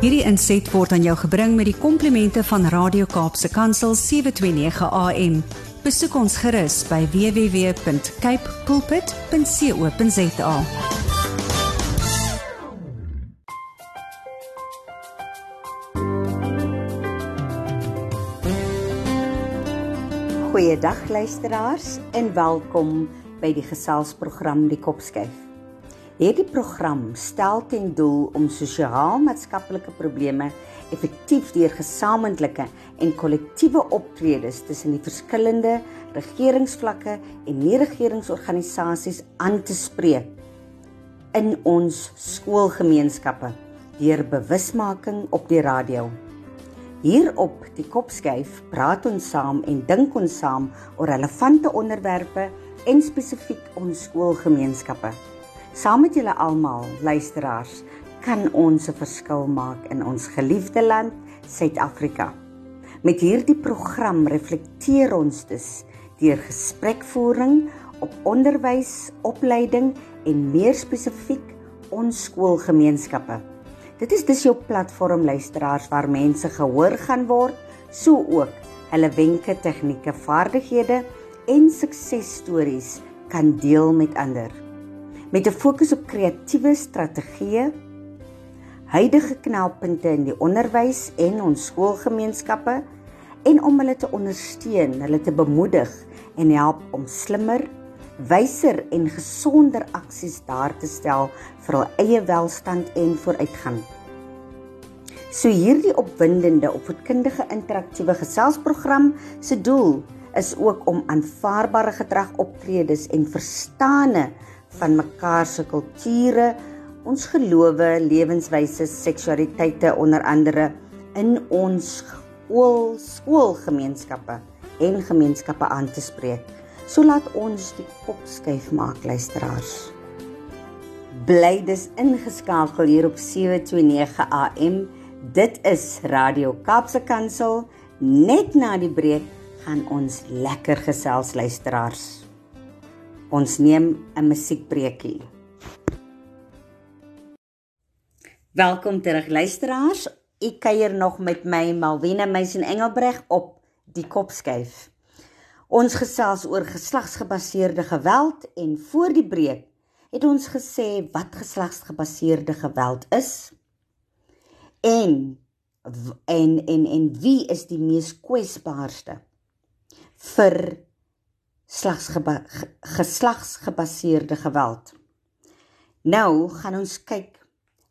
Hierdie inset word aan jou gebring met die komplimente van Radio Kaapse Kansel 729 AM. Besoek ons gerus by www.cape pulpit.co.za. Goeiedag luisteraars en welkom by die geselsprogram Die Kopskyf. Hierdie program stel ten doel om sosiaal-maatskaplike probleme effektief deur gesamentlike en kollektiewe optredes tussen die verskillende regeringsvlakke en nie-regeringsorganisasies aan te spreek in ons skoolgemeenskappe deur bewusmaking op die radio. Hier op die Kopskyf praat ons saam en dink ons saam oor relevante onderwerpe en spesifiek ons skoolgemeenskappe. Saam met julle almal, luisteraars, kan ons 'n verskil maak in ons geliefde land, Suid-Afrika. Met hierdie program reflekteer ons dus deur gesprekvoering op onderwys, opleiding en meer spesifiek ons skoolgemeenskappe. Dit is dus jou platform luisteraars waar mense gehoor gaan word, so ook hulle wenke, tegnieke, vaardighede en suksesstories kan deel met ander. Met 'n fokus op kreatiewe strategieë, huidige knelpunte in die onderwys en ons skoolgemeenskappe en om hulle te ondersteun, hulle te bemoedig en help om slimmer, wyser en gesonder aksies daar te stel vir hul eie welstand en vooruitgang. So hierdie opwindende opvoedkundige interaktiewe geselsprogram se doel is ook om aanvaarbare gedrag optredes en verstane van mekaar se kulture, ons gelowe, lewenswyse, seksualiteite onder andere in ons skool skoolgemeenskappe en gemeenskappe aan te spreek. So laat ons die kop skuif maak luisteraars. Bly dis ingeskakel hier op 729 AM. Dit is Radio Kaapse Kansel. Net na die breek gaan ons lekker gesels luisteraars. Ons neem 'n musiekbreekie. Welkom terug luisteraars. Ek kuier nog met my Malwena Meisen Engelbreg op die Kopskyf. Ons gesels oor geslagsgebaseerde geweld en voor die breek het ons gesê wat geslagsgebaseerde geweld is en en en en wie is die mees kwesbaarste vir slagsgeba, geslagsgebaseerde geweld. Nou gaan ons kyk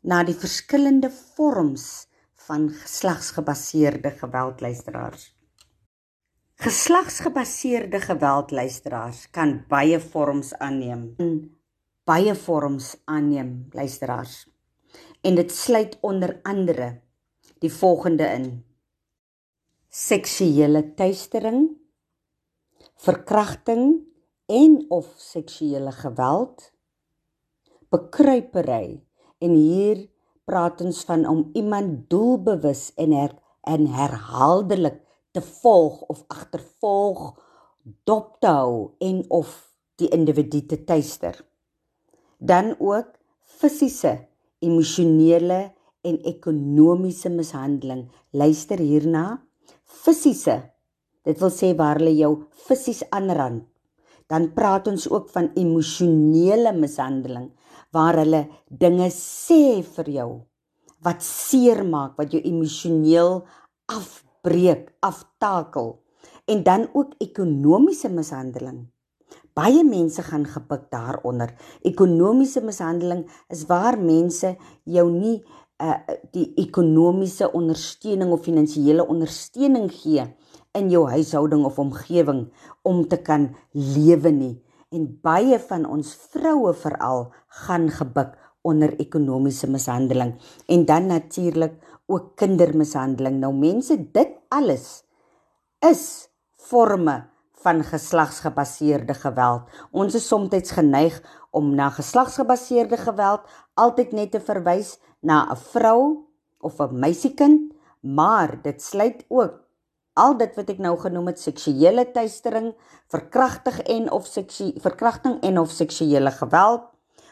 na die verskillende vorms van geslagsgebaseerde geweld luisteraars. Geslagsgebaseerde geweld luisteraars kan baie vorms aanneem. Baie vorms aanneem luisteraars. En dit sluit onder andere die volgende in: seksuele teistering, verkrachting en of seksuele geweld, bekruipery en hier praat ons van om iemand doelbewus en her, en herhaaldelik te volg of agtervolg, dop te hou en of die individu te tuister. Dan ook fisiese, emosionele en ekonomiese mishandeling. Luister hierna. Fisiese. Dit wil sê waar hulle jou fisies aanrand. Dan praat ons ook van emosionele mishandeling waar hulle dinge sê vir jou wat seermaak, wat jou emosioneel af afbreek, aftakel en dan ook ekonomiese mishandeling. Baie mense gaan gebuk daaronder. Ekonomiese mishandeling is waar mense jou nie uh die ekonomiese ondersteuning of finansiële ondersteuning gee in jou huishouding of omgewing om te kan lewe nie. En baie van ons vroue veral gaan gebuk onder ekonomiese mishandeling en dan natuurlik ook kindermishandeling. Nou mense, dit alles is forme van geslagsgebaseerde geweld. Ons is soms geneig om na geslagsgebaseerde geweld altyd net te verwys na 'n vrou of 'n meisiekind, maar dit sluit ook al dit wat ek nou genoem het seksuele teistering, verkrachting en of seksie verkrachting en of seksuele geweld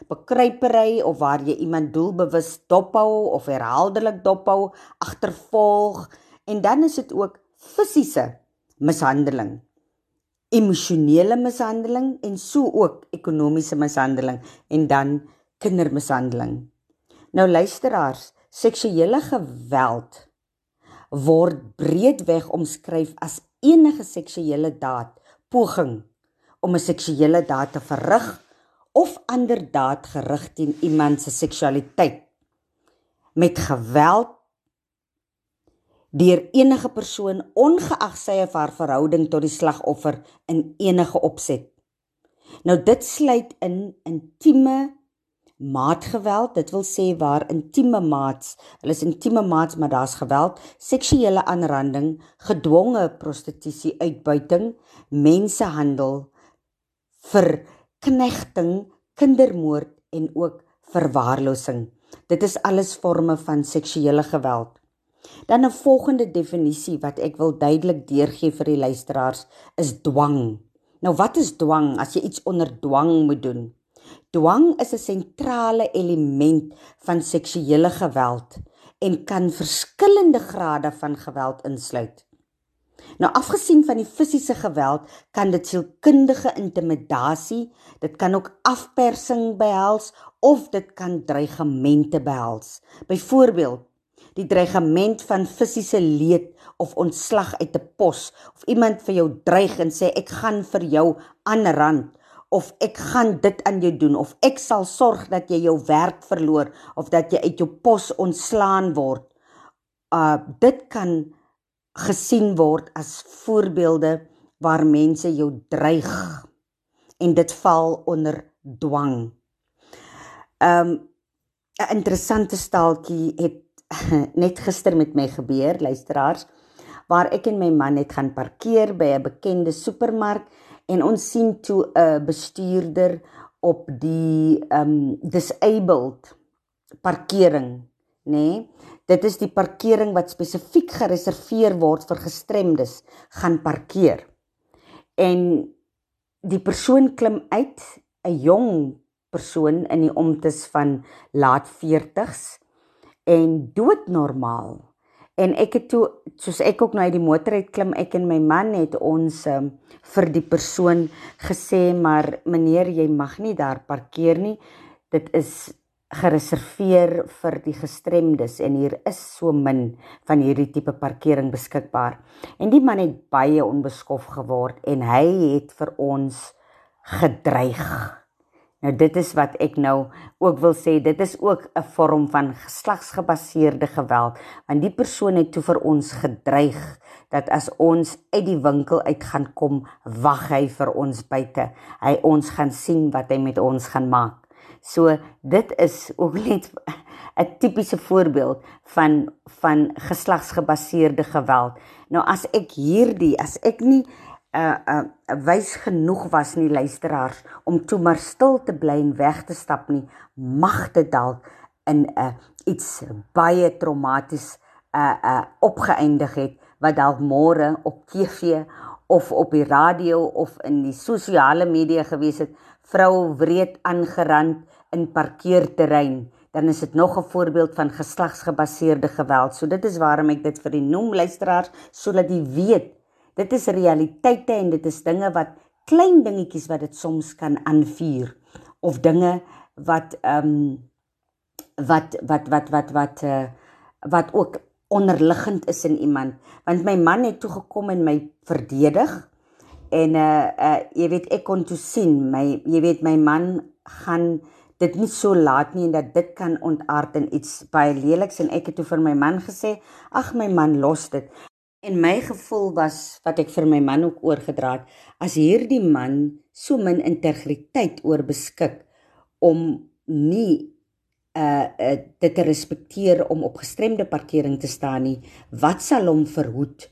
bekruipery of waar jy iemand doelbewus dophou of herhaaldelik dophou, agtervolg en dan is dit ook fisiese mishandeling, emosionele mishandeling en so ook ekonomiese mishandeling en dan kindermishandeling. Nou luisteraars, seksuele geweld word breedweg omskryf as enige seksuele daad, poging om 'n seksuele daad te verrig of ander daad gerig teen iemand se seksualiteit met geweld deur enige persoon ongeag sy of haar verhouding tot die slagoffer in enige opset. Nou dit sluit in intieme maatgeweld, dit wil sê waar intieme maats, hulle is intieme maats maar daar's geweld, seksuele aanranding, gedwonge prostitusie, uitbuiting, mensehandel, verknegting, kindermoord en ook verwaarlosing. Dit is alles forme van seksuele geweld. Dan 'n volgende definisie wat ek wil duidelik deurgee vir die luisteraars is dwang. Nou wat is dwang as jy iets onder dwang moet doen? Dwang is 'n sentrale element van seksuele geweld en kan verskillende grade van geweld insluit. Nou afgesien van die fisiese geweld, kan dit sielkundige intimidasie, dit kan ook afpersing behels of dit kan dreigemente behels. Byvoorbeeld, die dreigement van fisiese leed of ontslag uit 'n pos of iemand vir jou dreig en sê ek gaan vir jou aanrand of ek gaan dit aan jou doen of ek sal sorg dat jy jou werk verloor of dat jy uit jou pos ontslaan word. Uh dit kan gesien word as voorbeelde waar mense jou dreig en dit val onder dwang. Um 'n interessante staaltjie het net gister met my gebeur, luisteraars, waar ek en my man net gaan parkeer by 'n bekende supermark en ons sien toe 'n bestuurder op die um disabled parkering, nê? Nee? Dit is die parkering wat spesifiek gereserveer word vir gestremdes gaan parkeer. En die persoon klim uit, 'n jong persoon in die omtes van laat 40s en doodnormaal En ek het toe soos ek ook nou uit die motor uit klim, ek en my man het ons um, vir die persoon gesê, maar meneer, jy mag nie daar parkeer nie. Dit is gereserveer vir die gestremdes en hier is so min van hierdie tipe parkering beskikbaar. En die man het baie onbeskof geword en hy het vir ons gedreig. Nou dit is wat ek nou ook wil sê, dit is ook 'n vorm van geslagsgebaseerde geweld, want die persoon het toe vir ons gedreig dat as ons uit die winkel uit gaan kom, wag hy vir ons buite. Hy ons gaan sien wat hy met ons gaan maak. So dit is ook net 'n tipiese voorbeeld van van geslagsgebaseerde geweld. Nou as ek hierdie, as ek nie uh uh wys genoeg was nie luisteraars om toe maar stil te bly en weg te stap nie. Mag dit dalk in 'n uh, iets baie traumaties uh uh opgeëindig het wat dalk môre op TV of op die radio of in die sosiale media gewees het. Vrou wreed aangerand in parkeerterrein. Dan is dit nog 'n voorbeeld van geslagsgebaseerde geweld. So dit is waarom ek dit vir die noem luisteraars sodat jy weet Dit is realiteite en dit is dinge wat klein dingetjies wat dit soms kan aanvuur of dinge wat ehm um, wat wat wat wat wat uh, wat ook onderliggend is in iemand. Want my man het toe gekom en my verdedig en uh, uh jy weet ek kon toe sien my jy weet my man gaan dit nie so laat nie en dat dit kan ontaard in iets baie leliks en ek het toe vir my man gesê ag my man los dit En my gevoel was wat ek vir my man ook oorgedra het, as hierdie man so min integriteit oor beskik om nie uh, uh dit te respekteer om op gestremde parkering te staan nie, wat sal hom verhoed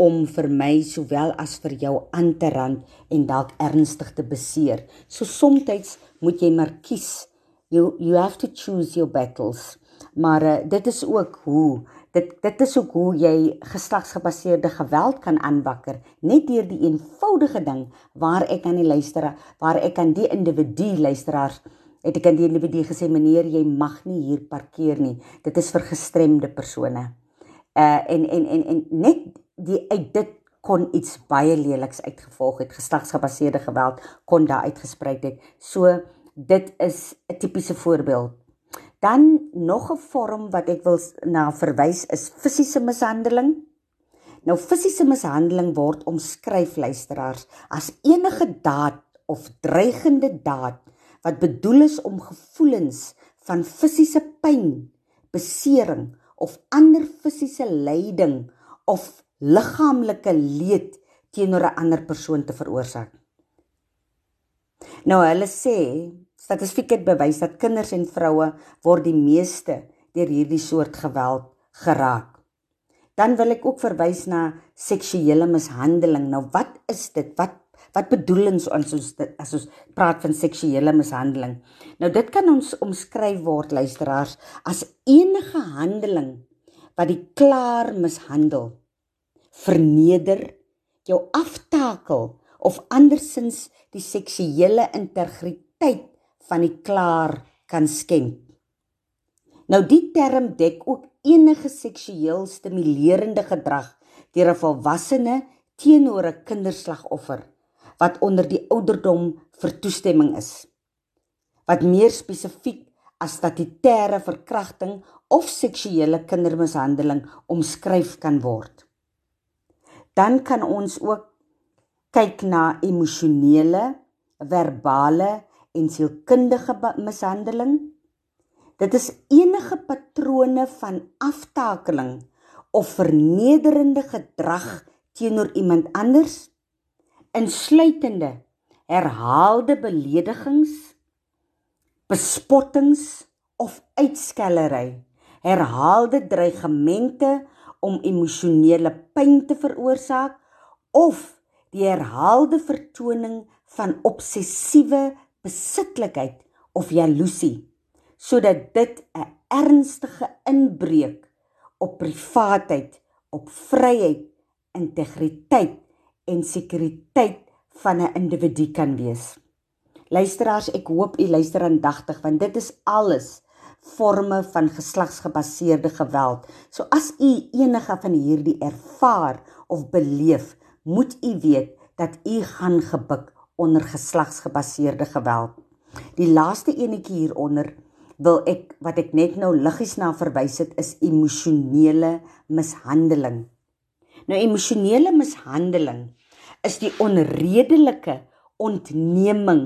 om vir my sowel as vir jou aan te rand en dalk ernstig te beseer. So soms moet jy maar kies. You you have to choose your battles. Maar uh, dit is ook hoe dit dit is ook hoe jy geslagsgebaseerde geweld kan aanwakker net deur die eenvoudige ding waar ek aan die luisteraar waar ek aan die individu luisteraars het ek aan die individu gesê meneer jy mag nie hier parkeer nie. Dit is vir gestremde persone. Uh en en en en net die uit dit kon iets baie leliks uitgevolg het. Geslagsgebaseerde geweld kon daar uitgesprei het. So dit is 'n tipiese voorbeeld. Dan nog 'n vorm wat ek wil na verwys is fisiese mishandeling. Nou fisiese mishandeling word omskryf luisteraars as enige daad of dreigende daad wat bedoel is om gevoelens van fisiese pyn, besering of ander fisiese lyding of liggaamlike leed teenoor 'n ander persoon te veroorsaak. Nou hulle sê statistiek het bewys dat kinders en vroue word die meeste deur hierdie soort geweld geraak. Dan wil ek ook verwys na seksuele mishandeling. Nou wat is dit? Wat wat bedoel ons as ons as ons praat van seksuele mishandeling? Nou dit kan ons omskryf word luisteraars as enige handeling wat die klaar mishandel verneder, jou aftakel of andersins die seksuele integriteit van die klaar kan skend. Nou die term dek ook enige seksueel stimulerende gedrag deur 'n volwassene teenoor 'n kinderslagoffer wat onder die ouderdom vir toestemming is. Wat meer spesifiek as statutêre verkrachting of seksuele kindermishandeling omskryf kan word dan kan ons ook kyk na emosionele, verbale en sielkundige mishandeling. Dit is enige patrone van aftakeling of vernederende gedrag teenoor iemand anders insluitende herhaalde beledigings, bespottings of uitskellery, herhaalde dreigemente om emosionele pyn te veroorsaak of die herhaalde vertoning van obsessiewe besitlikheid of jaloesie sodat dit 'n ernstige inbreuk op privaatheid, op vryheid, integriteit en sekuriteit van 'n individu kan wees. Luisteraars, ek hoop u luister aandagtig want dit is alles forme van geslagsgebaseerde geweld. So as u enige van hierdie ervaar of beleef, moet u weet dat u gaan gebuk onder geslagsgebaseerde geweld. Die laaste enetjie hieronder wil ek wat ek net nou liggies na verwys het is emosionele mishandeling. Nou emosionele mishandeling is die onredelike ontneming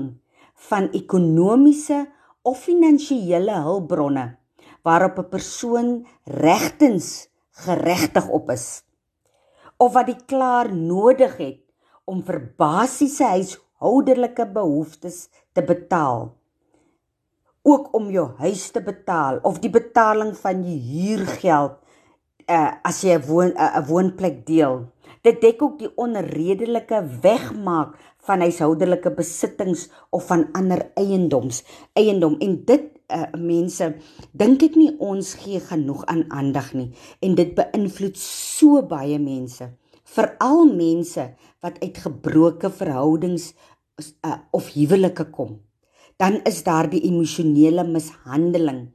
van ekonomiese of finansiële hulpbronne waarop 'n persoon regtens geregtig op is of wat die klaar nodig het om vir basiese huishoudelike behoeftes te betaal. Ook om jou huis te betaal of die betaling van die huurgeld uh, as jy 'n woon 'n uh, woonplek deel. Dit dek ook die onredelike wegmaak van huishoudelike besittings of van ander eiendoms eiendom. En dit uh, mense dink ek nie ons gee genoeg aan aandag nie. En dit beïnvloed so baie mense veral mense wat uit gebroke verhoudings uh, of huwelike kom dan is daar die emosionele mishandeling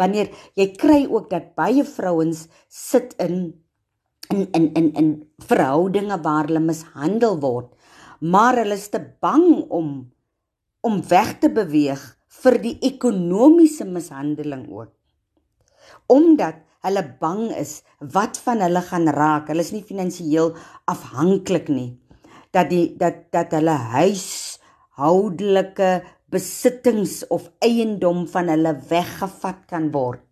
wanneer jy kry ook dat baie vrouens sit in in in in, in verhoudinge waar hulle mishandel word maar hulle is te bang om om weg te beweeg vir die ekonomiese mishandeling ook. Omdat hulle bang is wat van hulle gaan raak. Hulle is nie finansiëel afhanklik nie. Dat die dat dat hulle huishoudelike besittings of eiendom van hulle weggevat kan word.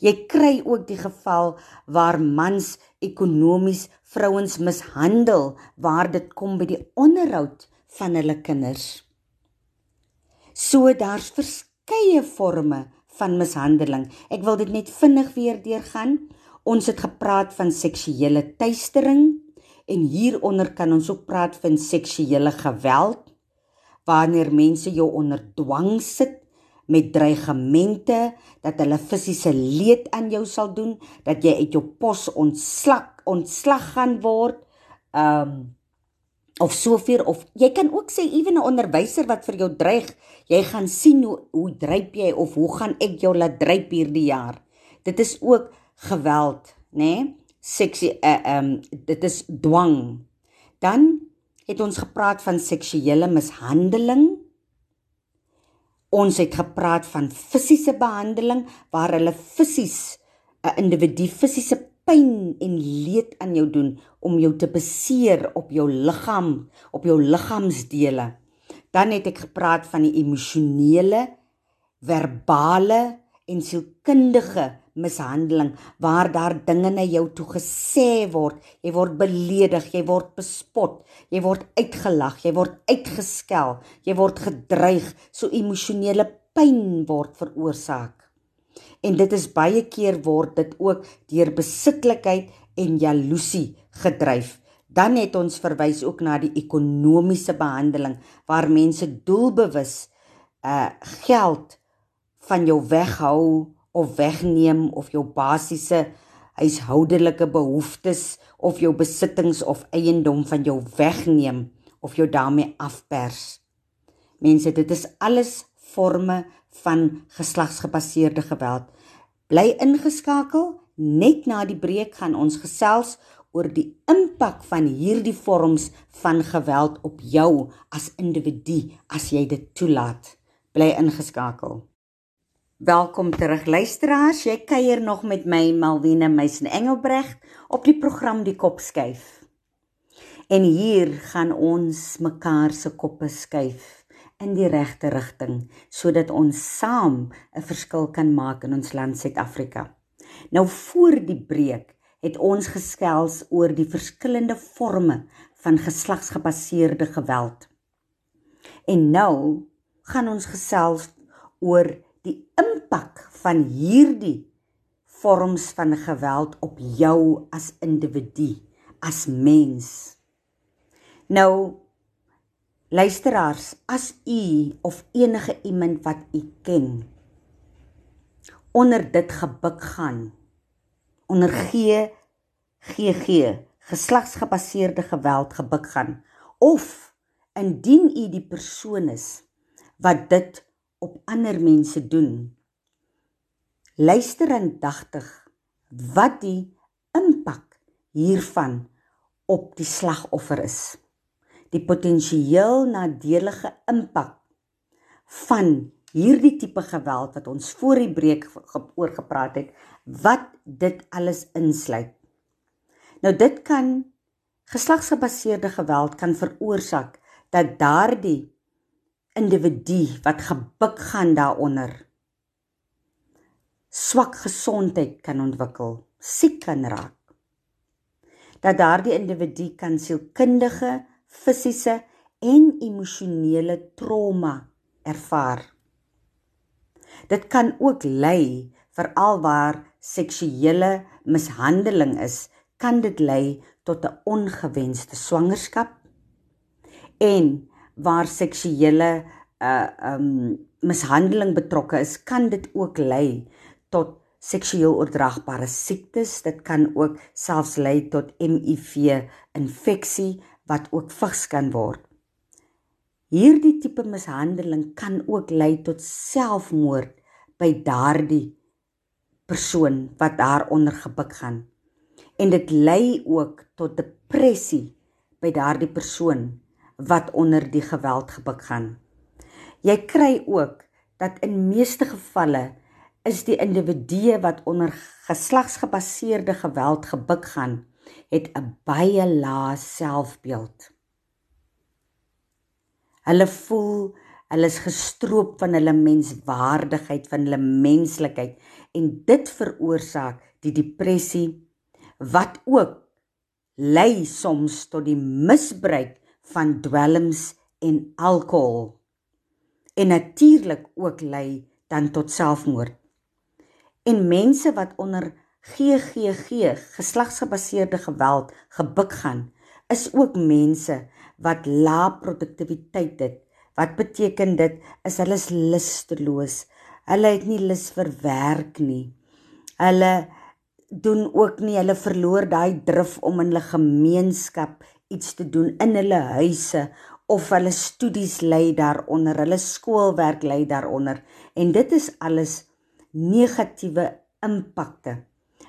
Jy kry ook die geval waar mans ekonomies vrouens mishandel waar dit kom by die onderhoud van hulle kinders. So daar's verskeie forme van mishandeling. Ek wil dit net vinnig weer deurgaan. Ons het gepraat van seksuele teistering en hieronder kan ons ook praat van seksuele geweld wanneer mense jou onder dwang sit met dreigemente dat hulle fisiese leed aan jou sal doen, dat jy uit jou pos ontslak ontslag gaan word. Um of soveel of jy kan ook sê ewen 'n onderwyser wat vir jou dreig, jy gaan sien hoe hoe dryp jy of hoe gaan ek jou laat dryp hierdie jaar. Dit is ook geweld, nê? Nee? Seksie uh, eh, ehm um, dit is dwang. Dan het ons gepraat van seksuele mishandeling. Ons het gepraat van fisiese behandeling waar hulle fisies 'n individu fisiese pyn en leed aan jou doen om jou te beseer op jou liggaam, op jou liggaamsdele. Dan het ek gepraat van die emosionele, verbale en sielkundige mishandeling waar daar dinge na jou toe gesê word, jy word beledig, jy word bespot, jy word uitgelag, jy word uitgeskel, jy word gedreig, so emosionele pyn word veroorsaak. En dit is baie keer word dit ook deur besitlikheid en jaloesie gedryf. Dan het ons verwys ook na die ekonomiese behandeling waar mense doelbewus uh geld van jou weghou of wegneem of jou basiese huishoudelike behoeftes of jou besittings of eiendom van jou wegneem of jou daarmee afpers. Mense, dit is alles forme van geslagsgebaseerde geweld. Bly ingeskakel. Net na die breek gaan ons gesels oor die impak van hierdie vorms van geweld op jou as individu as jy dit toelaat. Bly ingeskakel. Welkom terug luisteraars. Jy kuier nog met my Malwena Meisen Engelbreg op die program Die Kop skuif. En hier gaan ons mekaar se koppe skuif in die regte rigting sodat ons saam 'n verskil kan maak in ons land Suid-Afrika. Nou voor die breek het ons geskels oor die verskillende forme van geslagsgebaseerde geweld. En nou gaan ons gesels oor die impak van hierdie vorms van geweld op jou as individu, as mens. Nou luisteraars, as u of enige iemand wat u ken onder dit gebuk gaan onder G GG geslagsgebaseerde geweld gebuk gaan of indien u die persoon is wat dit op ander mense doen luister aandagtig wat die impak hiervan op die slagoffer is die potensieel nadelige impak van hierdie tipe geweld wat ons voor die breek oor gepraat het wat dit alles insluit. Nou dit kan geslagsgebaseerde geweld kan veroorsaak dat daardie individu wat gebuk gaan daaronder swak gesondheid kan ontwikkel, siek kan raak. Dat daardie individu kan sielkundige, fisiese en emosionele trauma ervaar. Dit kan ook lei veral waar seksuele mishandeling is, kan dit lei tot 'n ongewenste swangerskap en waar seksuele uh um mishandeling betrokke is, kan dit ook lei tot seksueel oordraagbare siektes. Dit kan ook selfs lei tot HIV infeksie wat ook vigs kan word. Hierdie tipe mishandeling kan ook lei tot selfmoord by daardie persoon wat daaronder gebuk gaan. En dit lei ook tot depressie by daardie persoon wat onder die geweld gebuk gaan. Jy kry ook dat in meeste gevalle is die individue wat onder geslagsgebaseerde geweld gebuk gaan, het 'n baie lae selfbeeld. Hulle voel hulle is gestroop van hulle menswaardigheid, van hulle menslikheid en dit veroorsaak die depressie wat ook lei soms tot die misbruik van dwelms en alkohol en natuurlik ook lei dan tot selfmoord. En mense wat onder GGG geslagsgebaseerde geweld gebuk gaan, is ook mense wat lae produktiwiteit het. Wat beteken dit? Is hulle is lusteloos, Hulle het nie lus vir werk nie. Hulle doen ook nie, hulle verloor daai drif om in hulle gemeenskap iets te doen in hulle huise of hulle studies lê daaronder, hulle skoolwerk lê daaronder en dit is alles negatiewe impakte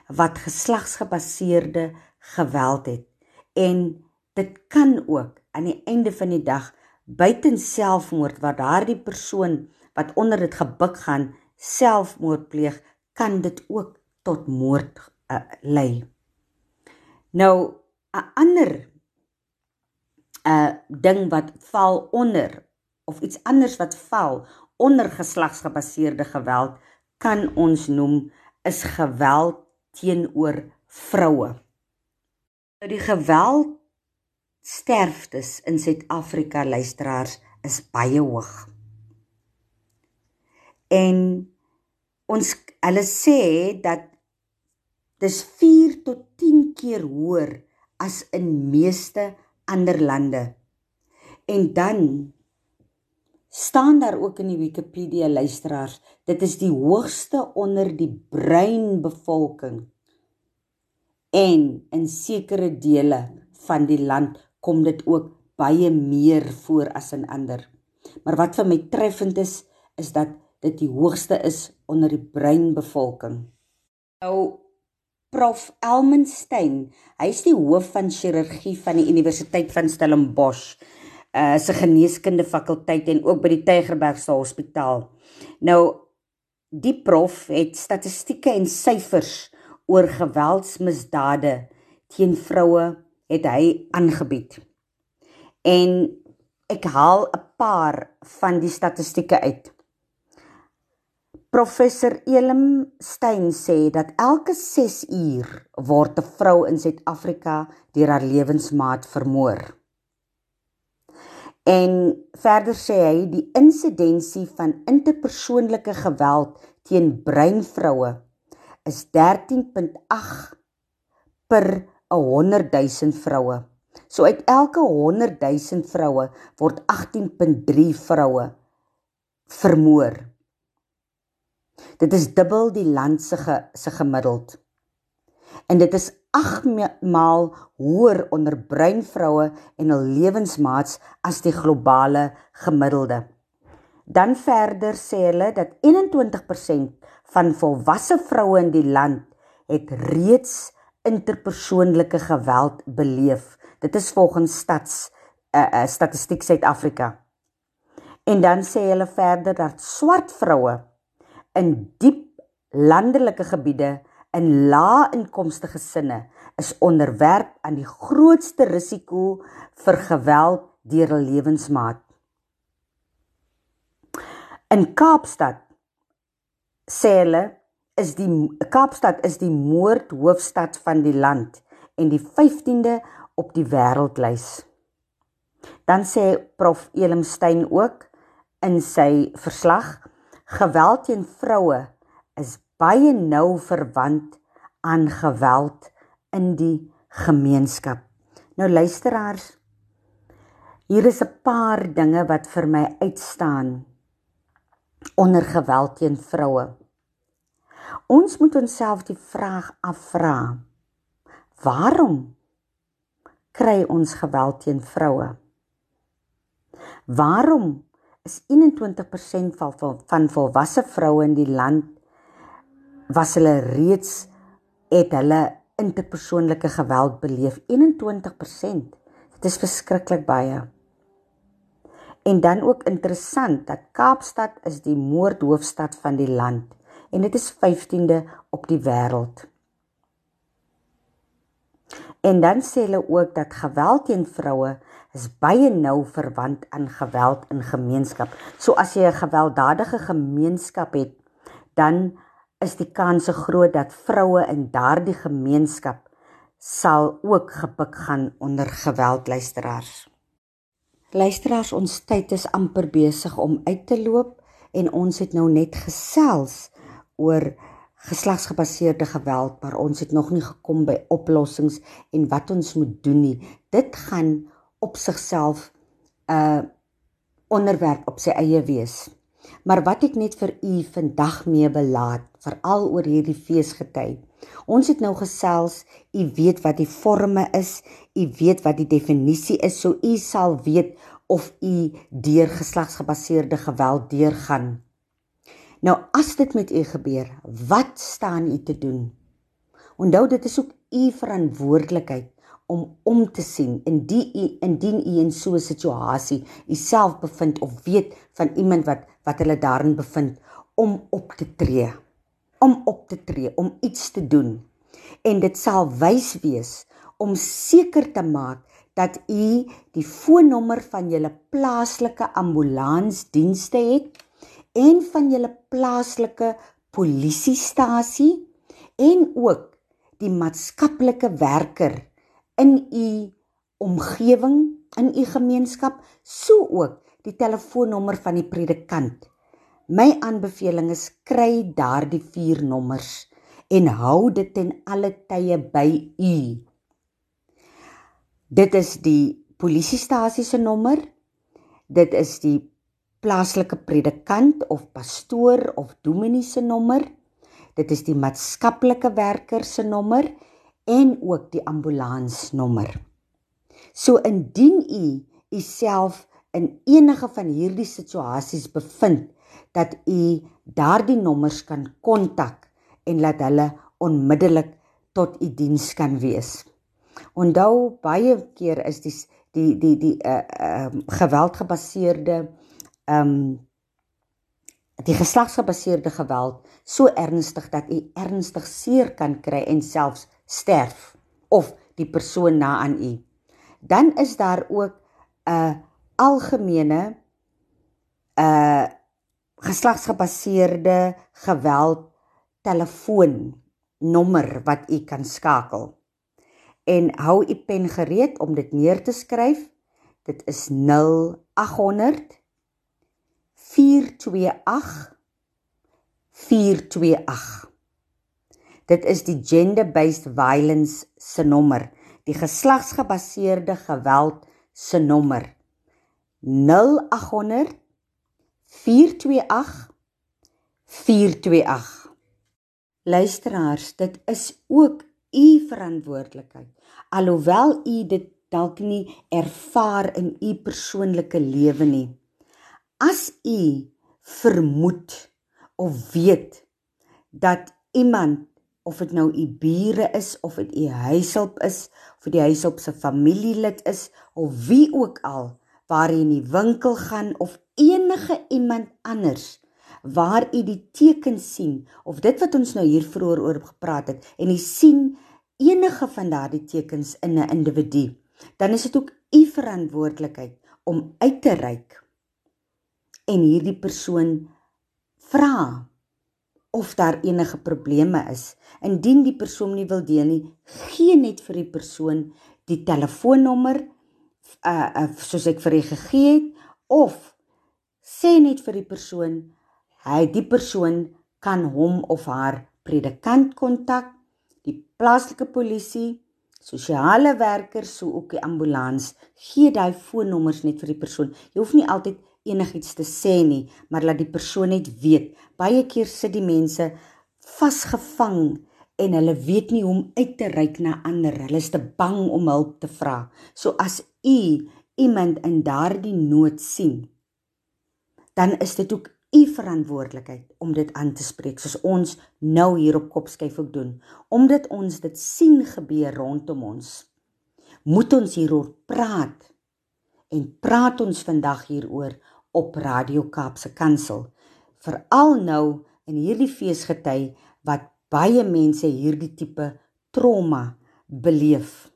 wat geslagsgebaseerde geweld het en dit kan ook aan die einde van die dag buiten selfmoord waar daardie persoon wat onder dit gebuk gaan selfmoord pleeg kan dit ook tot moord uh, lei. Nou 'n ander 'n uh, ding wat val onder of iets anders wat val onder geslagsgebaseerde geweld kan ons noem is geweld teenoor vroue. Nou die geweld sterftes in Suid-Afrika luisteraars is baie hoog. En ons hulle sê dat dis 4 tot 10 keer hoër as in meeste ander lande. En dan staan daar ook in die Wikipedia luisteraars, dit is die hoogste onder die bruin bevolking. En in sekere dele van die land kom dit ook baie meer voor as in ander. Maar wat vir my treffend is, is dat dit die hoogste is onder die bruin bevolking. Nou Prof Elmenstein, hy is die hoof van chirurgie van die Universiteit van Stellenbosch, uh se geneeskunde fakulteit en ook by die Tygerbergse Hospitaal. Nou die prof het statistieke en syfers oor geweldsmisdade teen vroue het hy aangebied. En ek haal 'n paar van die statistieke uit. Professor Elim Stein sê dat elke 6 uur word 'n vrou in Suid-Afrika deur haar lewensmaat vermoor. En verder sê hy die insidensie van interpersoonlike geweld teen bruin vroue is 13.8 per 100 000 vroue. So uit elke 100 000 vroue word 18.3 vroue vermoor. Dit is dubbel die land se se gemiddeld. En dit is 8 maal hoër onder bruin vroue en hul lewensmaats as die globale gemiddelde. Dan verder sê hulle dat 21% van volwasse vroue in die land het reeds interpersoonlike geweld beleef. Dit is volgens stats uh, uh, statistiek Suid-Afrika. En dan sê hulle verder dat swart vroue in diep landelike gebiede in lae inkomste gesinne is onderwerp aan die grootste risiko vir geweld deur 'n lewensmaat. In Kaapstad sê hulle is die Kaapstad is die moordhoofstad van die land en die 15de op die wêreldlys. Dan sê Prof Elimstein ook in sy verslag geweld teen vroue is baie nou verwant aan geweld in die gemeenskap. Nou luisteraars, hier is 'n paar dinge wat vir my uitstaan onder geweld teen vroue. Ons moet onsself die vraag afvra: Waarom kry ons geweld teen vroue? Waarom is 21% van van volwasse vroue in die land was hulle reeds het hulle interpersoonlike geweld beleef 21%. Dit is verskriklik baie. En dan ook interessant dat Kaapstad is die moordhoofstad van die land en dit is 15de op die wêreld. En dan sê hulle ook dat geweld teen vroue is baie nou verwant aan geweld in gemeenskap. So as jy 'n gewelddadige gemeenskap het, dan is die kans groot dat vroue in daardie gemeenskap sal ook gebuk gaan onder geweld luisteraars. Luisteraars, ons tyd is amper besig om uit te loop en ons het nou net gesels oor geslagsgebaseerde geweld, maar ons het nog nie gekom by oplossings en wat ons moet doen nie. Dit gaan op sigself 'n uh, onderwerp op sy eie wees. Maar wat ek net vir u vandag mee belaat, veral oor hierdie feesgety. Ons het nou gesels, u weet wat die forme is, u weet wat die definisie is, so u sal weet of u deur geslagsgebaseerde geweld deurgaan. Nou as dit met u gebeur, wat staan u te doen? Onthou dit is ook u verantwoordelikheid om om te sien. Indien u indien u in so 'n situasie uself bevind of weet van iemand wat wat hulle daarin bevind om op te tree. Om op te tree om iets te doen. En dit sal wys wees om seker te maak dat u die foonnommer van julle plaaslike ambulansdienste het en van julle plaaslike polisiestasie en ook die maatskaplike werker in u omgewing, in u gemeenskap, so ook die telefoonnommer van die predikant. My aanbeveling is kry daardie vier nommers en hou dit ten alle tye by u. Dit is die polisiestasie se nommer. Dit is die plaaslike predikant of pastoor of dominee se nommer. Dit is die maatskaplike werker se nommer en ook die ambulansnommer. So indien u uself in enige van hierdie situasies bevind dat u daardie nommers kan kontak en laat hulle onmiddellik tot u diens kan wees. Onthou baie keer is die die die die uh, uh geweldgebaseerde um die geslagsgebaseerde geweld so ernstig dat u ernstig seer kan kry en selfs sterf of die persoon na aan u. Dan is daar ook 'n algemene uh geslagsgebaseerde geweld telefoon nommer wat u kan skakel. En hou u pen gereed om dit neer te skryf. Dit is 0800 428 428 Dit is die gender-based violence se nommer, die geslagsgebaseerde geweld se nommer. 0800 428 428 Luisteraars, dit is ook u verantwoordelikheid. Alhoewel u dit dalk nie ervaar in u persoonlike lewe nie. As u vermoed of weet dat iemand of dit nou u bure is of dit u huishulp is of die huishulp se familielid is of wie ook al waar jy in die winkel gaan of enige iemand anders waar u die tekens sien of dit wat ons nou hier vroeër oor gepraat het en u sien enige van daardie tekens in 'n individu dan is dit ook u verantwoordelikheid om uit te reik en hierdie persoon vra of daar enige probleme is. Indien die persoon nie wil deel nie, gee net vir die persoon die telefoonnommer uh, uh soos ek vir u gegee het of sê net vir die persoon hy die persoon kan hom of haar predikant kontak, die plaaslike polisie, sosiale werkers, so ook die ambulans. Gee daai foonnommers net vir die persoon. Jy hoef nie altyd enigiets te sê nie, maar laat die persoon net weet. Baie keer sit die mense vasgevang en hulle weet nie hoe om uit te reik na ander. Hulle is te bang om hulp te vra. So as u iemand in daardie nood sien, dan is dit ook u verantwoordelikheid om dit aan te spreek soos ons nou hier op Kopskyf ook doen omdat ons dit sien gebeur rondom ons moet ons hieroor praat en praat ons vandag hieroor op Radio Kaapse Kansel. Veral nou in hierdie feesgety wat baie mense hierdie tipe trauma beleef.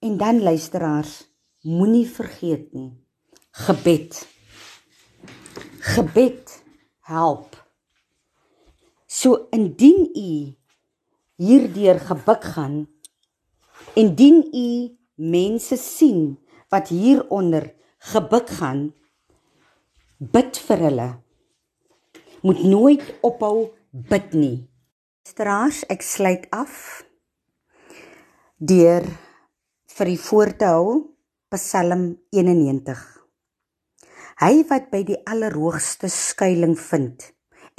En dan luisteraars, moenie vergeet nie. Gebed. Gebed help. So indien u hierdeur gebuk gaan, indien u mense sien wat hieronder gebuk gaan, bid vir hulle. Moet nooit ophou bid nie. Straas, ek sluit af deur vir die voor te hou Psalm 91. Hy wat by die Allerhoogste skuilings vind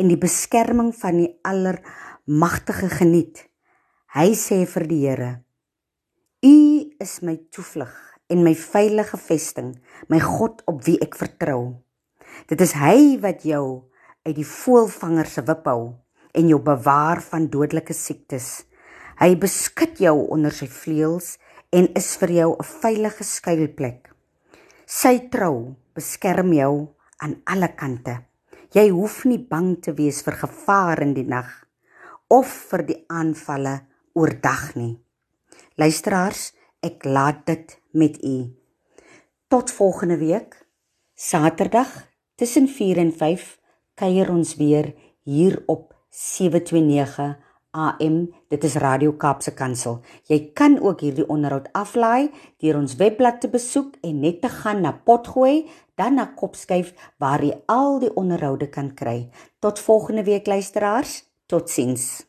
en die beskerming van die Allermagtige geniet. Hy sê vir die Here: U is my toevlug en my veilige vesting, my God op wie ek vertrou. Dit is hy wat jou uit die voëlvanger se wip hou en jou bewaar van dodelike siektes. Hy beskud jou onder sy vleuels en is vir jou 'n veilige skuilplek. Sy trou beskerm jou aan alle kante. Jy hoef nie bang te wees vir gevaar in die nag of vir die aanvalle oordag nie. Luisteraars, ek laat dit met u. Tot volgende week, Saterdag tussen 4 en 5 kuier ons weer hier op 729 AM. Dit is Radio Kaapse Kansel. Jy kan ook hierdie onderhoud aflaai deur ons webblad te besoek en net te gaan na Potgooi, dan na Kopskyf waar jy al die onderhoude kan kry. Tot volgende week luisteraars. Totsiens.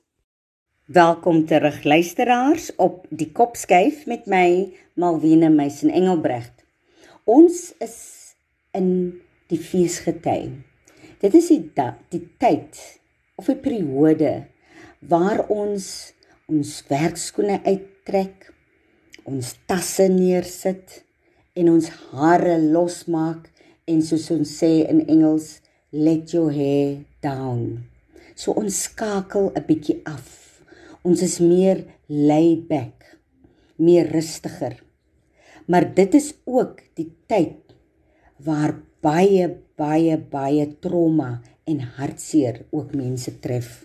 Welkom terug luisteraars op die Kopskyf met my Malwena Meisen Engelbrecht. Ons is in die feesgety. Dit is die die tyd of 'n periode waar ons ons werkskoene uittrek, ons tasse neersit en ons hare losmaak en soos ons sê in Engels let your hair down. So ons skakel 'n bietjie af Ons is meer laid back, meer rustiger. Maar dit is ook die tyd waar baie baie baie trauma en hartseer ook mense tref.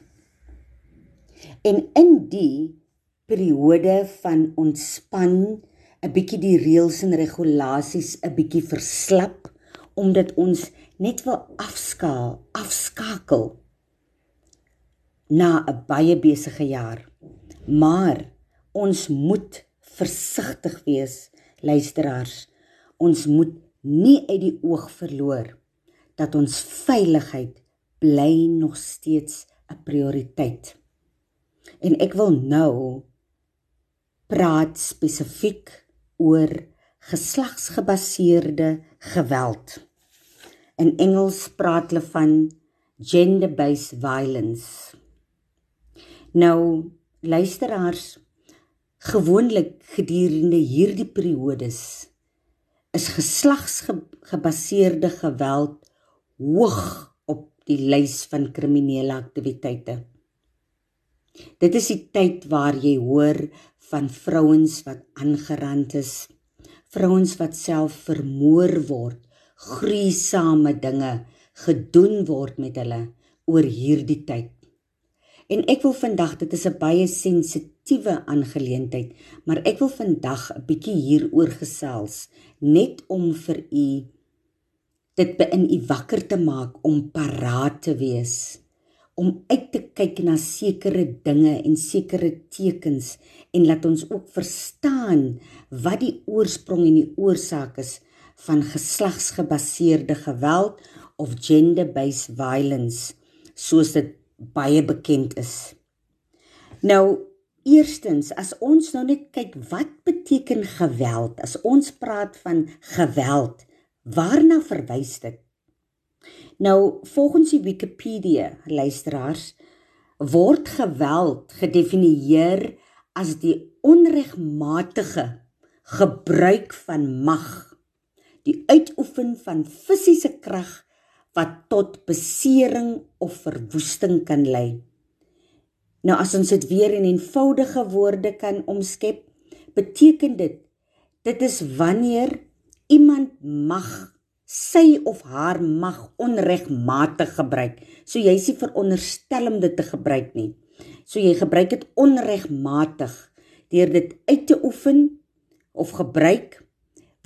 En in die periode van ontspan, 'n bietjie die reëls en regulasies 'n bietjie verslap omdat ons net wil afskaal, afskakel na 'n baie besige jaar. Maar ons moet versigtig wees, luisteraars. Ons moet nie uit die oog verloor dat ons veiligheid bly nog steeds 'n prioriteit. En ek wil nou praat spesifiek oor geslagsgebaseerde geweld. In Engels praat hulle van gender-based violence. Nou luisteraars gewoonlik gedurende hierdie periodes is geslagsgebaseerde geweld hoog op die lys van kriminele aktiwiteite. Dit is die tyd waar jy hoor van vrouens wat aangerand is, vrouens wat self vermoor word, gruisame dinge gedoen word met hulle oor hierdie tyd. En ek wil vandag, dit is 'n baie sensitiewe aangeleentheid, maar ek wil vandag 'n bietjie hieroor gesels, net om vir u dit in u wakker te maak om paraat te wees, om uit te kyk na sekere dinge en sekere tekens en laat ons ook verstaan wat die oorsprong en die oorsaak is van geslagsgebaseerde geweld of gender-based violence soos dit baie bekend is. Nou eerstens as ons nou net kyk wat beteken geweld? As ons praat van geweld, waarna verwys dit? Nou volgens die Wikipedia luisteraars word geweld gedefinieer as die onregmatige gebruik van mag, die uitoefen van fisiese krag wat tot besering of verwoesting kan lei. Nou as ons dit weer in eenvoudige woorde kan omskep, beteken dit dit is wanneer iemand mag sy of haar mag onregmatig gebruik. So jy is nie veronderstel om dit te gebruik nie. So jy gebruik dit onregmatig deur dit uit te oefen of gebruik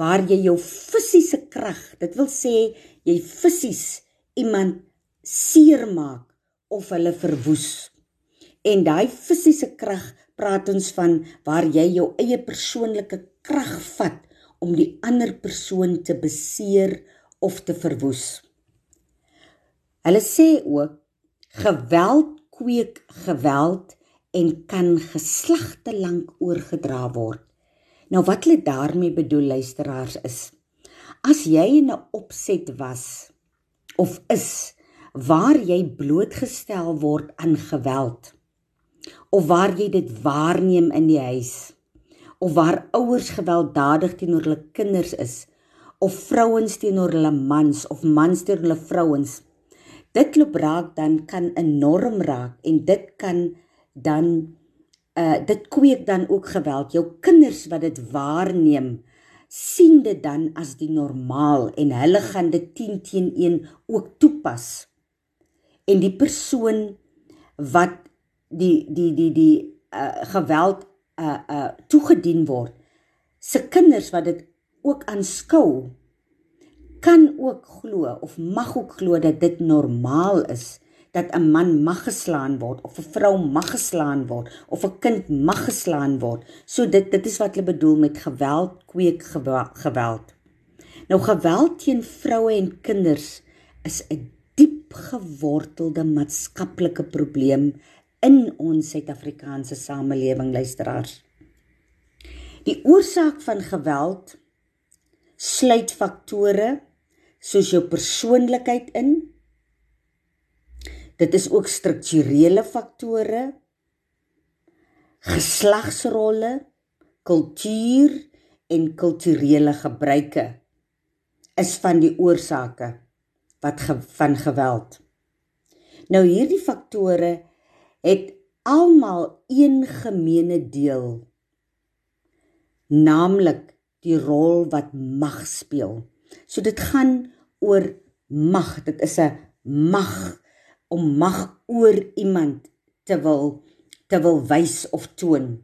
waar jy jou fisiese krag, dit wil sê jy fisies iemand seermaak of hulle verwoes. En daai fisiese krag praat ons van waar jy jou eie persoonlike krag vat om die ander persoon te beseer of te verwoes. Hulle sê ook geweld kweek geweld en kan geslagte lank oorgedra word. Nou wat hulle daarmee bedoel luisteraars is As jy in 'n opset was of is waar jy blootgestel word aan geweld of waar jy dit waarneem in die huis. Of waar ouers gewelddadig teenoor hulle kinders is. Of vrouens teenoor hulle mans of mans teenoor hulle vrouens. Dit loop raak dan kan enorm raak en dit kan dan uh dit kweek dan ook geweld. Jou kinders wat dit waarneem sien dit dan as die normaal en hulle gaan dit 10 teen 1 ook toepas. En die persoon wat die die die die uh geweld uh uh toegedien word se kinders wat dit ook aanskou kan ook glo of mag ook glo dat dit normaal is dat 'n man mag geslaan word of 'n vrou mag geslaan word of 'n kind mag geslaan word. So dit dit is wat hulle bedoel met geweld kweek geweld. Nou geweld teen vroue en kinders is 'n diep gewortelde maatskaplike probleem in ons Suid-Afrikaanse samelewing luisteraars. Die oorsaak van geweld sluit faktore soos jou persoonlikheid in. Dit is ook strukturele faktore, geslagsrolle, kultuur en kulturele gebruike is van die oorsake wat ge, van geweld. Nou hierdie faktore het almal een gemeene deel naamlik die rol wat mag speel. So dit gaan oor mag. Dit is 'n mag om mag oor iemand te wil te wil wys of toon.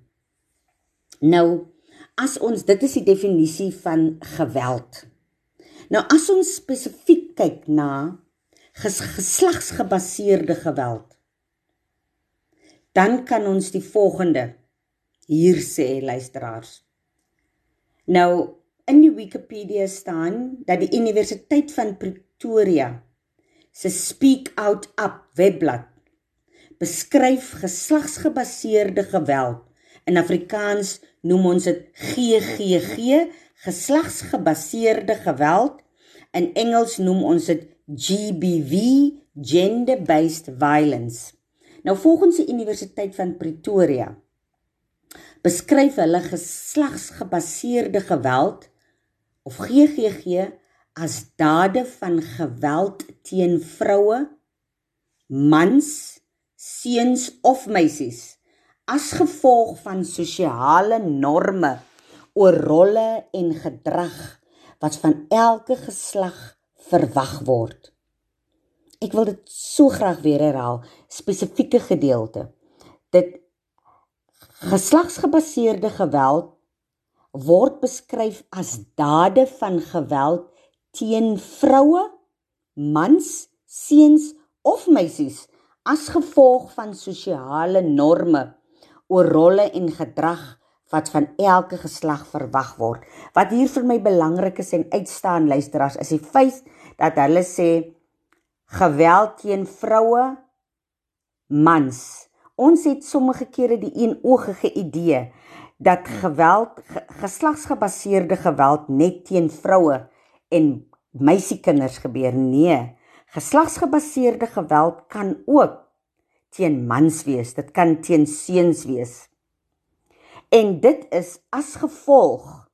Nou as ons dit is die definisie van geweld. Nou as ons spesifiek kyk na geslagsgebaseerde geweld dan kan ons die volgende hier sê luisteraars. Nou in die Wikipedia staan dat die Universiteit van Pretoria se Speak Out Up webblad beskryf geslagsgebaseerde geweld. In Afrikaans noem ons dit GGG, geslagsgebaseerde geweld. In Engels noem ons dit GBV, gender based violence. Nou volgens die Universiteit van Pretoria beskryf hulle geslagsgebaseerde geweld of GGG as dade van geweld teen vroue, mans, seuns of meisies as gevolg van sosiale norme oor rolle en gedrag wat van elke geslag verwag word. Ek wil dit so graag weer herhaal, spesifieke gedeelte. Dit geslagsgebaseerde geweld word beskryf as dade van geweld teen vroue, mans, seuns of meisies as gevolg van sosiale norme oor rolle en gedrag wat van elke geslag verwag word. Wat hier vir my belangrik is en uitstaan luisteraars is die feit dat hulle sê geweld teen vroue mans. Ons het sommige kere die eenoogige idee dat geweld geslagsgebaseerde geweld net teen vroue en meisiekinders gebeur. Nee, geslagsgebaseerde geweld kan ook teen mans wees. Dit kan teen seuns wees. En dit is as gevolg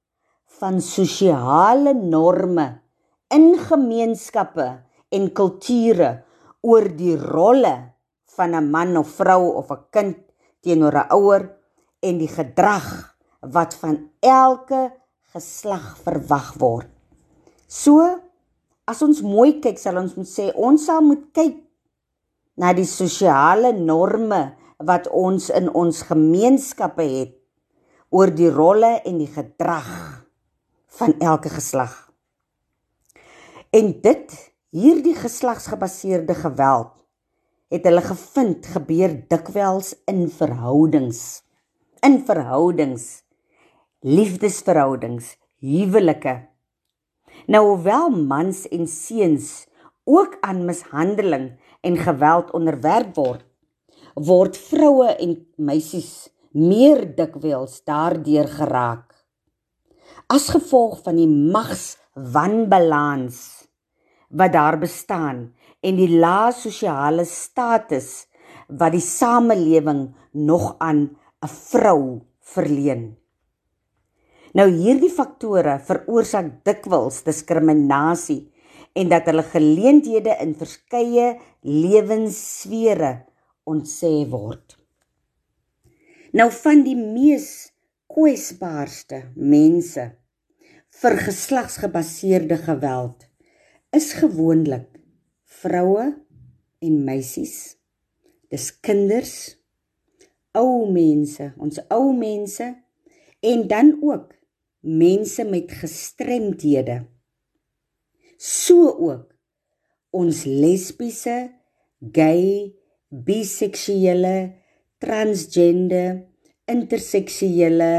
van sosiale norme in gemeenskappe en kulture oor die rolle van 'n man of vrou of 'n kind teenoor 'n ouer en die gedrag wat van elke geslag verwag word. So as ons mooi kyk, sal ons moet sê ons sal moet kyk na die sosiale norme wat ons in ons gemeenskappe het oor die rolle en die gedrag van elke geslag. En dit Hierdie geslagsgebaseerde geweld het hulle gevind gebeur dikwels in verhoudings. In verhoudings, liefdesverhoudings, huwelike. Nou hoewel mans en seuns ook aan mishandeling en geweld onderwerp word, word vroue en meisies meer dikwels daardeur geraak. As gevolg van die mags wanbalans wat daar bestaan en die lae sosiale status wat die samelewing nog aan 'n vrou verleen. Nou hierdie faktore veroorsaak dikwels diskriminasie en dat hulle geleenthede in verskeie lewenssfere ontsê word. Nou van die mees kwesbaarste mense vir geslagsgebaseerde geweld is gewoonlik vroue en meisies. Dis kinders, ou mense, ons ou mense en dan ook mense met gestremdhede. So ook ons lesbiese, gay, biseksuele, transgender, interseksuele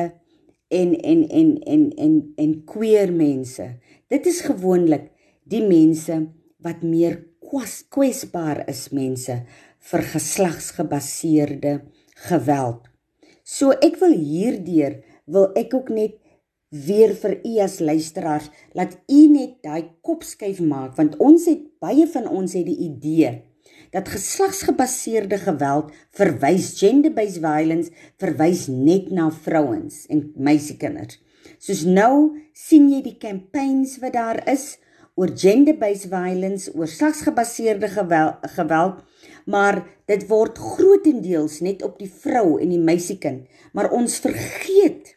en en en en en en queer mense. Dit is gewoonlik die mense wat meer kwesbaar is mense vir geslagsgebaseerde geweld. So ek wil hierdeur wil ek ook net weer vir u as luisteraars laat u net daai kop skuif maak want ons het baie van ons het die idee dat geslagsgebaseerde geweld verwys gender-based violence verwys net na vrouens en meisiekinders. Soos nou sien jy die campaigns wat daar is oor gender-based violence, oor geslagsgebaseerde geweld, geweld, maar dit word grootendeels net op die vrou en die meisiekind, maar ons vergeet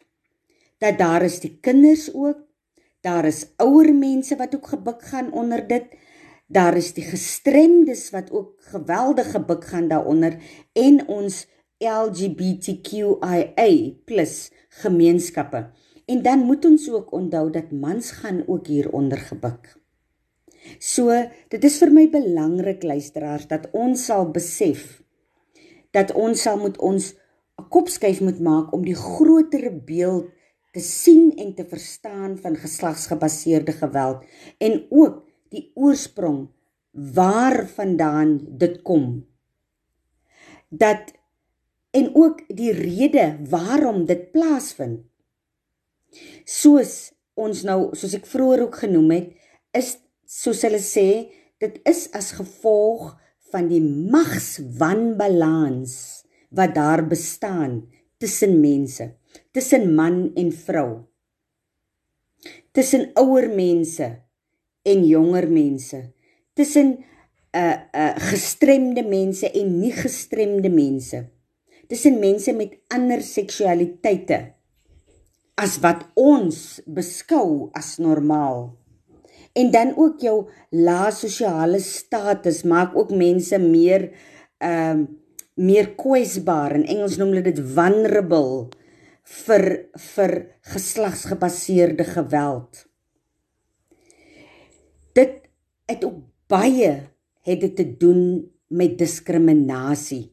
dat daar is die kinders ook, daar is ouer mense wat ook gebuk gaan onder dit daar is die gestremdes wat ook geweldig gebuk gaan daaronder en ons LGBTQIA+ gemeenskappe. En dan moet ons ook onthou dat mans gaan ook hieronder gebuk. So, dit is vir my belangrik luisteraars dat ons sal besef dat ons sal moet ons 'n kopskuif moet maak om die groter beeld te sien en te verstaan van geslagsgebaseerde geweld en ook die oorsprong waarvandaan dit kom. Dat en ook die rede waarom dit plaasvind. Soos ons nou, soos ek vroeër ook genoem het, is soos hulle sê, dit is as gevolg van die magswanbalans wat daar bestaan tussen mense, tussen man en vrou. Tussen ouer mense en jonger mense tussen 'n uh, eh, 'n uh, eh, gestremde mense en nie gestremde mense tussen mense met ander seksualiteite as wat ons beskou as normaal en dan ook jou lae sosiale status maak ook mense meer ehm uh, meer kwesbaar in Engels noem hulle dit vulnerable vir vir geslagsgebaseerde geweld dit het ook baie het dit te doen met diskriminasie.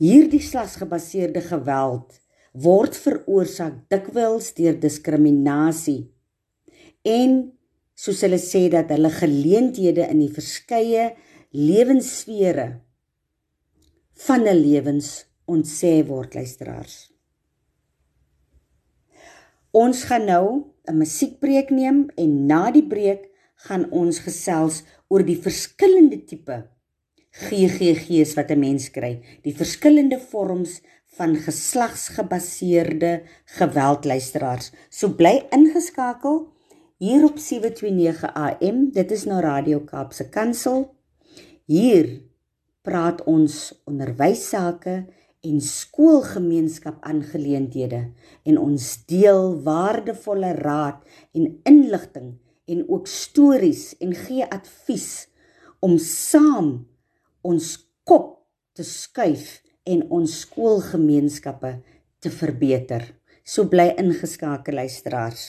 Hierdie slagsgebaseerde geweld word veroorsaak dikwels deur diskriminasie en soos hulle sê dat hulle geleenthede in die verskeie lewenssfere van 'n lewens ontsê word luisteraars. Ons gaan nou 'n musiekbreek neem en na die breek gaan ons gesels oor die verskillende tipe GGG's wat 'n mens kry, die verskillende vorms van geslagsgebaseerde geweldluisteraars. So bly ingeskakel hier op 729 AM. Dit is nou Radio Kaapse Kansel. Hier praat ons onderwyssake en skoolgemeenskap aangeleenthede en ons deel waardevolle raad en inligting en ook stories en gee advies om saam ons kop te skuif en ons skoolgemeenskappe te verbeter. So bly ingeskakel luisteraars.